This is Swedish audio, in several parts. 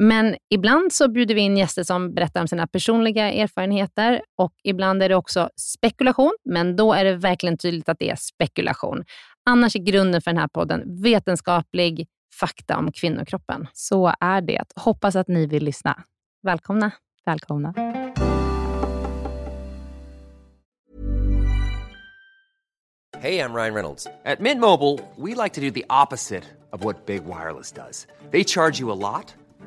Men ibland så bjuder vi in gäster som berättar om sina personliga erfarenheter och ibland är det också spekulation, men då är det verkligen tydligt att det är spekulation. Annars är grunden för den här podden vetenskaplig fakta om kvinnokroppen. Så är det. Hoppas att ni vill lyssna. Välkomna. Välkomna. Hey, I'm Ryan Reynolds. At Mint Mobile, we like to do the opposite of what Big Wireless does. They charge you a lot,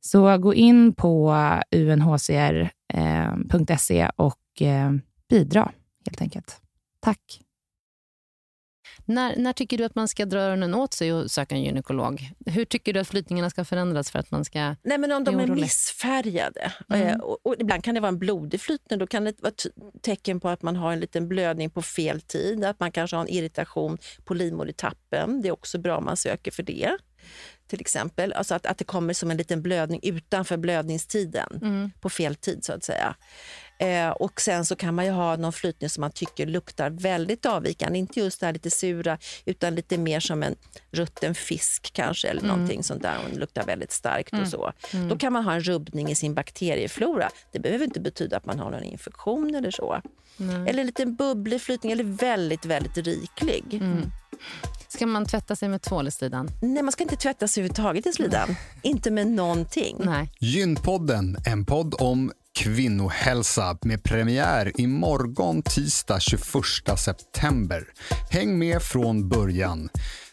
Så gå in på unhcr.se eh, och eh, bidra helt enkelt. Tack. När, när tycker du att man ska dra öronen åt sig och söka en gynekolog? Hur tycker du att flytningarna ska förändras för att man ska Nej, men Om de är missfärgade, mm. Eh, och, och, ibland kan det vara en blodig flytning, då kan det vara tecken på att man har en liten blödning på fel tid, att man kanske har en irritation på livmodertappen. Det är också bra om man söker för det till exempel. Alltså att, att det kommer som en liten blödning utanför blödningstiden, mm. på fel tid så att säga. Eh, och sen så kan man ju ha någon flytning som man tycker luktar väldigt avvikande. Inte just det här lite sura, utan lite mer som en rutten fisk kanske, eller mm. någonting sånt där. Och luktar väldigt starkt mm. och så. Mm. Då kan man ha en rubbning i sin bakterieflora. Det behöver inte betyda att man har någon infektion eller så. Eller en liten bubblig flytning, eller väldigt, väldigt riklig. Ska man tvätta sig med tvål i slidan? Nej, man ska inte tvätta sig överhuvudtaget i slidan. inte med någonting. Nej. Gynpodden, en podd om kvinnohälsa med premiär i morgon tisdag 21 september. Häng med från början.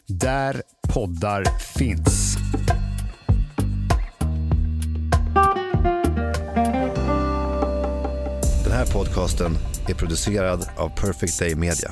Där poddar finns. Den här podcasten är producerad av Perfect Day Media.